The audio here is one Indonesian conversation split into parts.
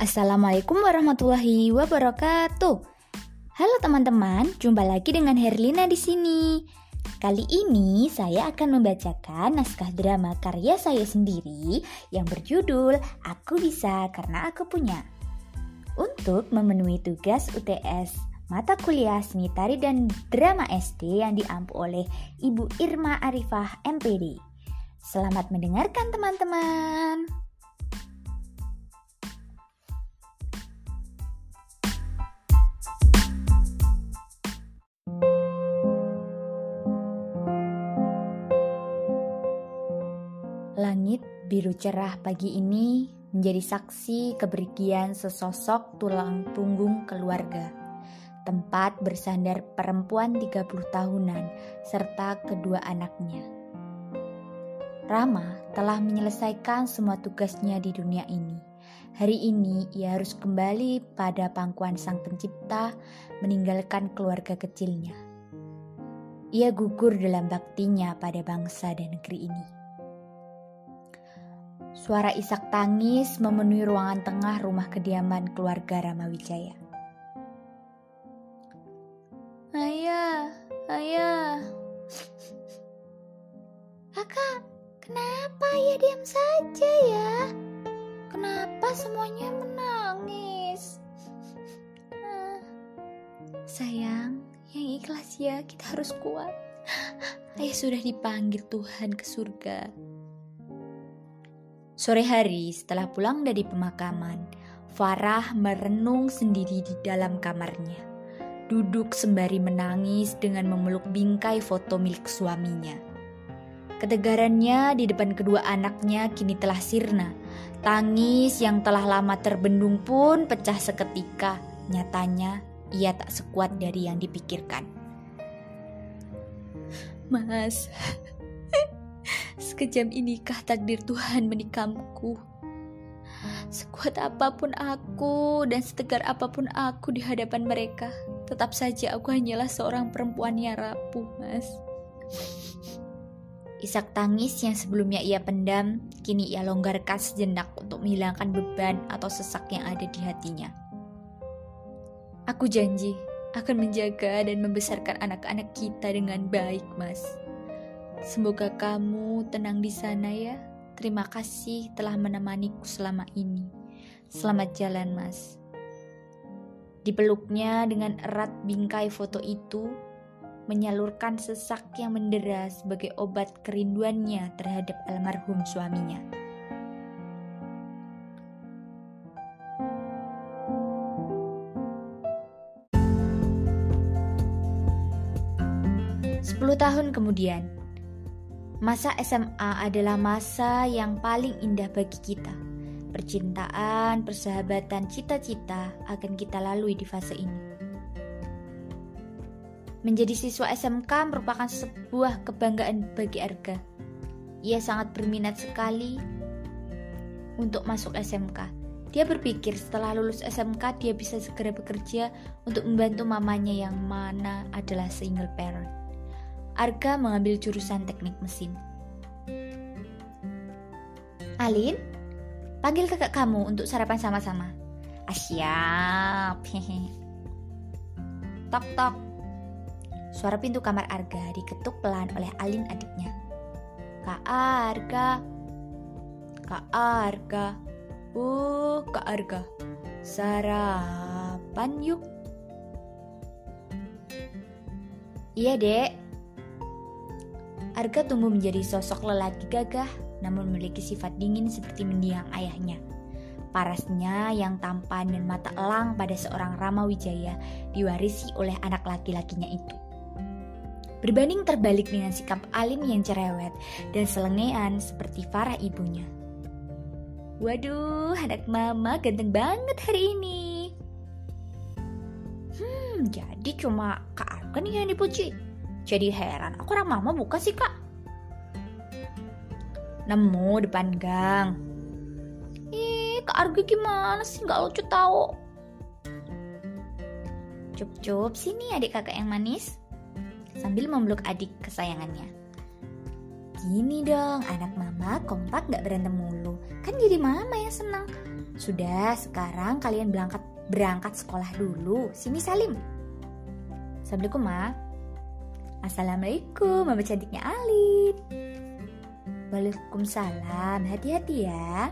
Assalamualaikum warahmatullahi wabarakatuh. Halo teman-teman, jumpa lagi dengan Herlina di sini. Kali ini saya akan membacakan naskah drama karya saya sendiri yang berjudul Aku Bisa Karena Aku Punya. Untuk memenuhi tugas UTS mata kuliah seni tari dan drama SD yang diampu oleh Ibu Irma Arifah MPD. Selamat mendengarkan teman-teman. Biru cerah pagi ini menjadi saksi kepergian sesosok tulang punggung keluarga. Tempat bersandar perempuan 30 tahunan serta kedua anaknya. Rama telah menyelesaikan semua tugasnya di dunia ini. Hari ini ia harus kembali pada pangkuan sang pencipta meninggalkan keluarga kecilnya. Ia gugur dalam baktinya pada bangsa dan negeri ini. Suara isak tangis memenuhi ruangan tengah rumah kediaman keluarga Ramawijaya. Ayah, ayah. Kakak, kenapa ayah diam saja ya? Kenapa semuanya menangis? Sayang, yang ikhlas ya, kita harus kuat. Ayah sudah dipanggil Tuhan ke surga. Sore hari setelah pulang dari pemakaman, Farah merenung sendiri di dalam kamarnya. Duduk sembari menangis dengan memeluk bingkai foto milik suaminya. Ketegarannya di depan kedua anaknya kini telah sirna. Tangis yang telah lama terbendung pun pecah seketika. Nyatanya ia tak sekuat dari yang dipikirkan. Mas, Sekejam inikah takdir Tuhan menikamku? Sekuat apa pun aku dan setegar apa pun aku di hadapan mereka, tetap saja aku hanyalah seorang perempuan yang rapuh, Mas. Isak tangis yang sebelumnya ia pendam, kini ia longgarkan sejenak untuk menghilangkan beban atau sesak yang ada di hatinya. Aku janji akan menjaga dan membesarkan anak-anak kita dengan baik, Mas. Semoga kamu tenang di sana ya. Terima kasih telah menemaniku selama ini. Selamat jalan, Mas. Dipeluknya dengan erat bingkai foto itu, menyalurkan sesak yang mendera sebagai obat kerinduannya terhadap almarhum suaminya. Sepuluh tahun kemudian, Masa SMA adalah masa yang paling indah bagi kita. Percintaan, persahabatan, cita-cita akan kita lalui di fase ini. Menjadi siswa SMK merupakan sebuah kebanggaan bagi Arga. Ia sangat berminat sekali untuk masuk SMK. Dia berpikir setelah lulus SMK dia bisa segera bekerja untuk membantu mamanya yang mana adalah single parent. Arga mengambil jurusan teknik mesin. Alin, panggil kakak kamu untuk sarapan sama-sama. Asyap. Ah, tok tok. Suara pintu kamar Arga diketuk pelan oleh Alin adiknya. Kak Arga. Kak Arga. Uh, Kak Arga. Sarapan yuk. Iya, Dek. Arga tumbuh menjadi sosok lelaki gagah namun memiliki sifat dingin seperti mendiang ayahnya. Parasnya yang tampan dan mata elang pada seorang Rama Wijaya diwarisi oleh anak laki-lakinya itu. Berbanding terbalik dengan sikap alim yang cerewet dan selengean seperti Farah ibunya. Waduh, anak mama ganteng banget hari ini. Hmm, jadi cuma Kak Arga nih yang dipuji. Jadi heran, aku orang mama buka sih kak? Nemu depan gang. Ih, Kak Arga gimana sih? Gak lucu tau. Cup-cup, sini adik kakak yang manis. Sambil memeluk adik kesayangannya. Gini dong, anak mama kompak gak berantem mulu. Kan jadi mama yang senang. Sudah, sekarang kalian berangkat berangkat sekolah dulu. Sini Salim. Assalamualaikum, Ma. Assalamualaikum, Mama cantiknya Alin. Waalaikumsalam, hati-hati ya.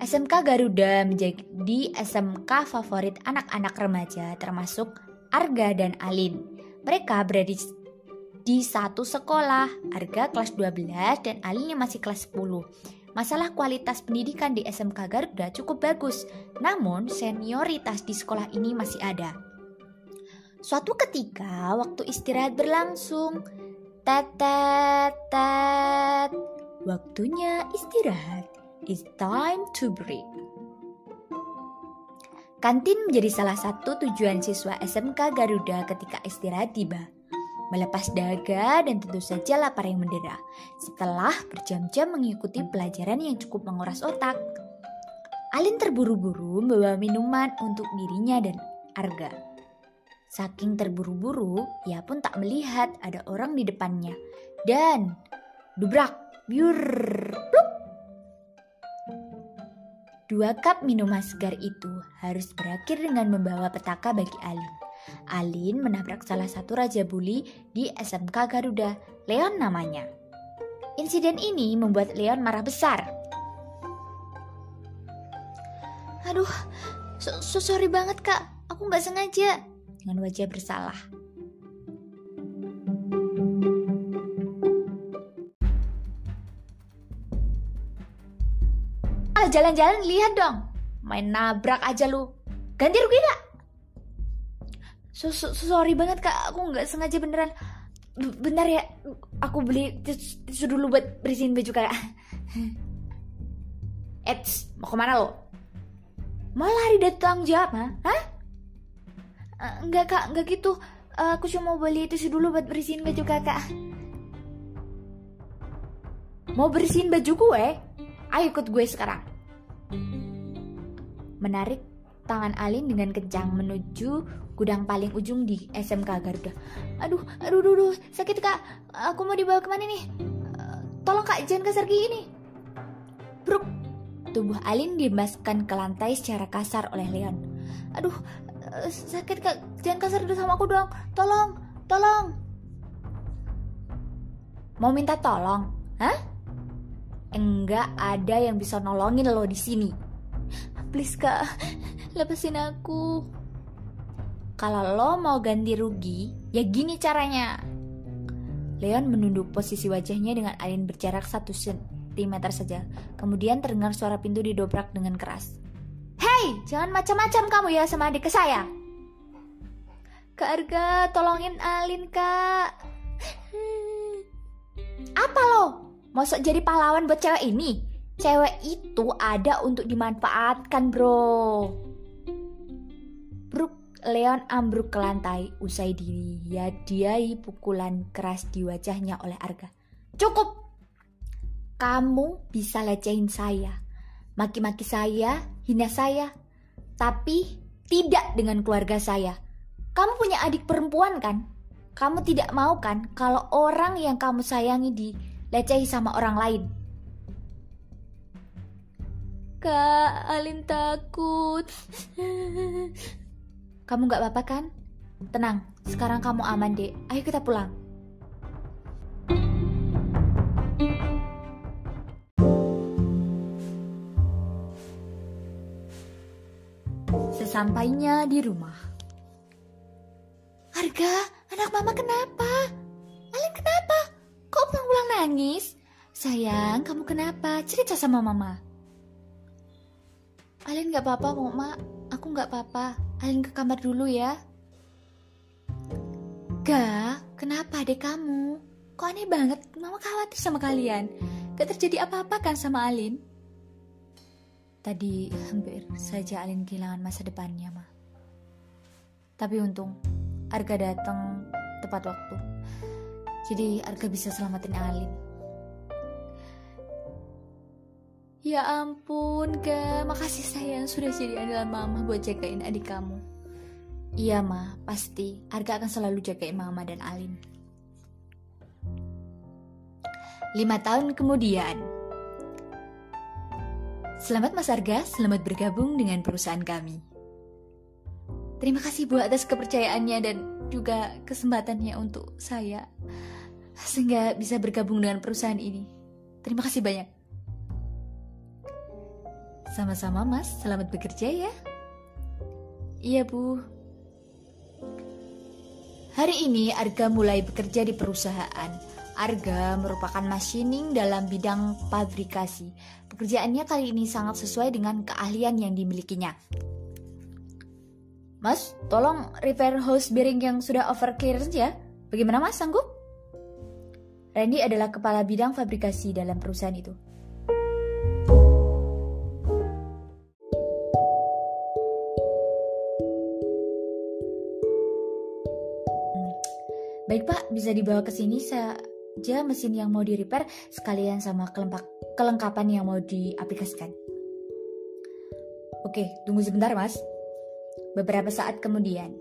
SMK Garuda menjadi SMK favorit anak-anak remaja termasuk Arga dan Alin. Mereka berada di satu sekolah, Arga kelas 12 dan Alin yang masih kelas 10. Masalah kualitas pendidikan di SMK Garuda cukup bagus, namun senioritas di sekolah ini masih ada. Suatu ketika, waktu istirahat berlangsung. Tetet, tet. Waktunya istirahat. It's time to break. Kantin menjadi salah satu tujuan siswa SMK Garuda ketika istirahat tiba. Melepas dahaga dan tentu saja lapar yang mendera. Setelah berjam-jam mengikuti pelajaran yang cukup menguras otak. Alin terburu-buru membawa minuman untuk dirinya dan Arga. Saking terburu-buru, ia pun tak melihat ada orang di depannya. Dan, dubrak, biur, plup, Dua cup minuman segar itu harus berakhir dengan membawa petaka bagi Alin. Alin menabrak salah satu raja bully di SMK Garuda, Leon namanya. Insiden ini membuat Leon marah besar. Aduh, so, so sorry banget kak, aku nggak sengaja. Dengan wajah bersalah. jalan-jalan lihat dong. Main nabrak aja lu. Ganti rugi gak? So, so, sorry banget kak, aku nggak sengaja beneran. Bentar ya, aku beli tisu dulu buat bersihin baju kak. Eits, mau ke mana lo? Mau lari dari tanggung jawab, ha? Hah? Enggak kak, enggak gitu. Aku cuma mau beli tisu dulu buat bersihin baju kakak. Mau bersihin baju gue? Ayo ikut gue sekarang menarik tangan Alin dengan kencang menuju gudang paling ujung di SMK Garuda. Aduh, aduh, aduh, aduh, sakit kak. Aku mau dibawa ke mana nih? Tolong kak, jangan kasar gini. Bruk. Tubuh Alin dimaskan ke lantai secara kasar oleh Leon. Aduh, sakit kak. Jangan kasar dulu sama aku dong. Tolong, tolong. Mau minta tolong? Hah? Enggak ada yang bisa nolongin lo di sini. Please kak, lepasin aku. Kalau lo mau ganti rugi, ya gini caranya. Leon menunduk posisi wajahnya dengan Alin berjarak satu cm saja. Kemudian terdengar suara pintu didobrak dengan keras. Hei, jangan macam-macam kamu ya sama adik saya. Kak Arga, tolongin Alin kak. Apa lo? Mau jadi pahlawan buat cewek ini? Cewek itu ada untuk dimanfaatkan, bro. Brooke Leon ambruk ke lantai usai dia diai pukulan keras di wajahnya oleh Arga. Cukup! Kamu bisa lecehin saya, maki-maki saya, hina saya, tapi tidak dengan keluarga saya. Kamu punya adik perempuan kan? Kamu tidak mau kan kalau orang yang kamu sayangi dilecehi sama orang lain? Kak, Alin takut. Kamu gak apa-apa kan? Tenang, sekarang kamu aman dek. Ayo kita pulang. Sesampainya di rumah. Harga, anak mama kenapa? Alin kenapa? Kok pulang-pulang nangis? Sayang, kamu kenapa? Cerita sama mama. Alin gak apa-apa, Mama. Aku gak apa-apa. Alin ke kamar dulu ya. Gak, kenapa adek kamu? Kok aneh banget? Mama khawatir sama kalian. Gak terjadi apa-apa kan sama Alin? Tadi hampir saja Alin kehilangan masa depannya, Ma. Tapi untung, Arga datang tepat waktu. Jadi Arga bisa selamatin Alin. Ya ampun, Ga. Makasih sayang sudah jadi andalan mama buat jagain adik kamu. Iya, Ma, pasti. Arga akan selalu jagain Mama dan Alin. Lima tahun kemudian. Selamat Mas Arga, selamat bergabung dengan perusahaan kami. Terima kasih Bu atas kepercayaannya dan juga kesempatannya untuk saya sehingga bisa bergabung dengan perusahaan ini. Terima kasih banyak. Sama-sama Mas, selamat bekerja ya. Iya Bu. Hari ini Arga mulai bekerja di perusahaan. Arga merupakan machining dalam bidang pabrikasi. Pekerjaannya kali ini sangat sesuai dengan keahlian yang dimilikinya. Mas, tolong repair hose bearing yang sudah over clearance ya. Bagaimana Mas, sanggup? Randy adalah kepala bidang fabrikasi dalam perusahaan itu. Baik pak, bisa dibawa ke sini saja mesin yang mau di repair sekalian sama kelengkapan yang mau diaplikasikan. Oke, tunggu sebentar mas. Beberapa saat kemudian.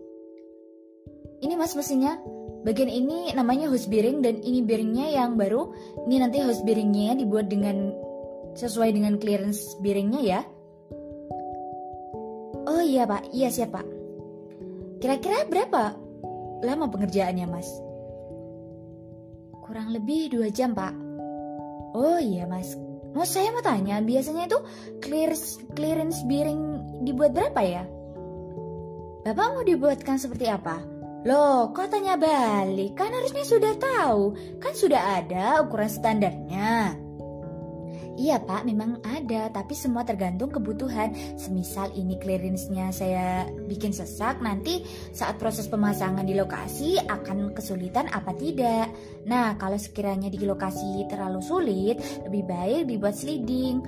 Ini mas mesinnya, Bagian ini namanya hose bearing dan ini bearingnya yang baru. Ini nanti hose bearingnya dibuat dengan sesuai dengan clearance bearingnya ya. Oh iya pak, iya siap pak. Kira-kira berapa lama pengerjaannya mas? Kurang lebih dua jam pak. Oh iya mas. Mau saya mau tanya, biasanya itu clearance, clearance bearing dibuat berapa ya? Bapak mau dibuatkan seperti apa? Loh, kok tanya balik? Kan harusnya sudah tahu. Kan sudah ada ukuran standarnya. Iya pak, memang ada, tapi semua tergantung kebutuhan. Semisal ini clearance-nya saya bikin sesak, nanti saat proses pemasangan di lokasi akan kesulitan apa tidak. Nah, kalau sekiranya di lokasi terlalu sulit, lebih baik dibuat sliding.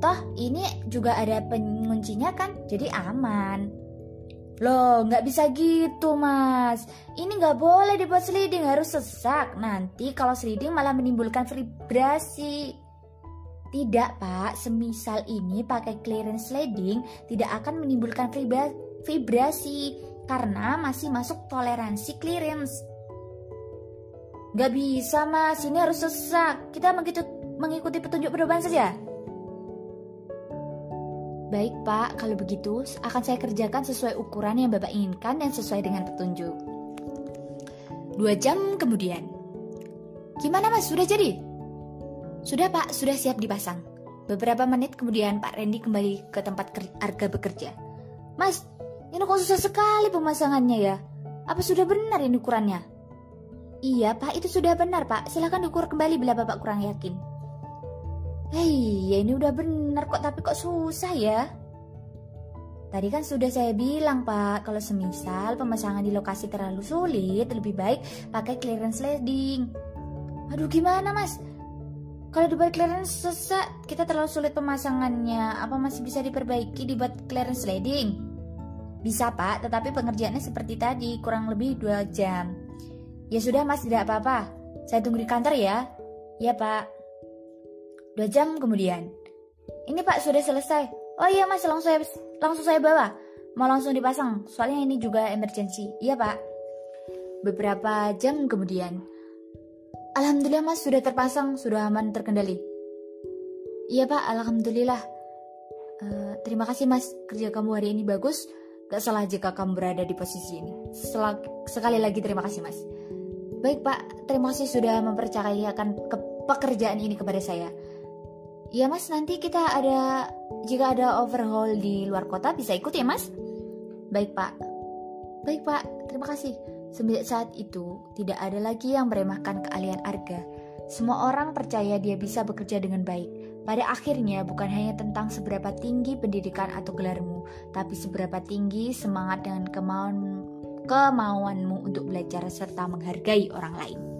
Toh, ini juga ada penguncinya kan, jadi aman. Loh, nggak bisa gitu, Mas. Ini nggak boleh dibuat sliding, harus sesak. Nanti kalau sliding malah menimbulkan vibrasi. Tidak, Pak. Semisal ini pakai clearance sliding tidak akan menimbulkan vibrasi karena masih masuk toleransi clearance. Gak bisa, Mas. Ini harus sesak. Kita mengikuti petunjuk pedoman saja. Baik pak, kalau begitu akan saya kerjakan sesuai ukuran yang bapak inginkan dan sesuai dengan petunjuk. Dua jam kemudian. Gimana mas, sudah jadi? Sudah pak, sudah siap dipasang. Beberapa menit kemudian Pak Randy kembali ke tempat harga bekerja. Mas, ini kok susah sekali pemasangannya ya? Apa sudah benar ini ukurannya? Iya pak, itu sudah benar pak. Silahkan diukur kembali bila bapak kurang yakin. Hei, ya ini udah bener kok, tapi kok susah ya? Tadi kan sudah saya bilang pak, kalau semisal pemasangan di lokasi terlalu sulit, lebih baik pakai clearance sliding. Aduh gimana mas? Kalau dibuat clearance sesak, kita terlalu sulit pemasangannya. Apa masih bisa diperbaiki dibuat clearance sliding? Bisa pak, tetapi pengerjaannya seperti tadi, kurang lebih 2 jam. Ya sudah mas, tidak apa-apa. Saya tunggu di kantor ya. Ya pak. Dua jam kemudian. Ini pak sudah selesai. Oh iya mas langsung saya, langsung saya bawa. Mau langsung dipasang. Soalnya ini juga emergency. Iya pak. Beberapa jam kemudian. Alhamdulillah mas sudah terpasang. Sudah aman terkendali. Iya pak alhamdulillah. Uh, terima kasih mas. Kerja kamu hari ini bagus. Gak salah jika kamu berada di posisi ini. Sekali lagi terima kasih mas. Baik pak, terima kasih sudah mempercayakan ke pekerjaan ini kepada saya. Ya mas, nanti kita ada jika ada overhaul di luar kota bisa ikut ya mas? Baik pak. Baik pak, terima kasih. Semenjak saat itu, tidak ada lagi yang meremehkan keahlian Arga. Semua orang percaya dia bisa bekerja dengan baik. Pada akhirnya, bukan hanya tentang seberapa tinggi pendidikan atau gelarmu, tapi seberapa tinggi semangat dan kemauan kemauanmu untuk belajar serta menghargai orang lain.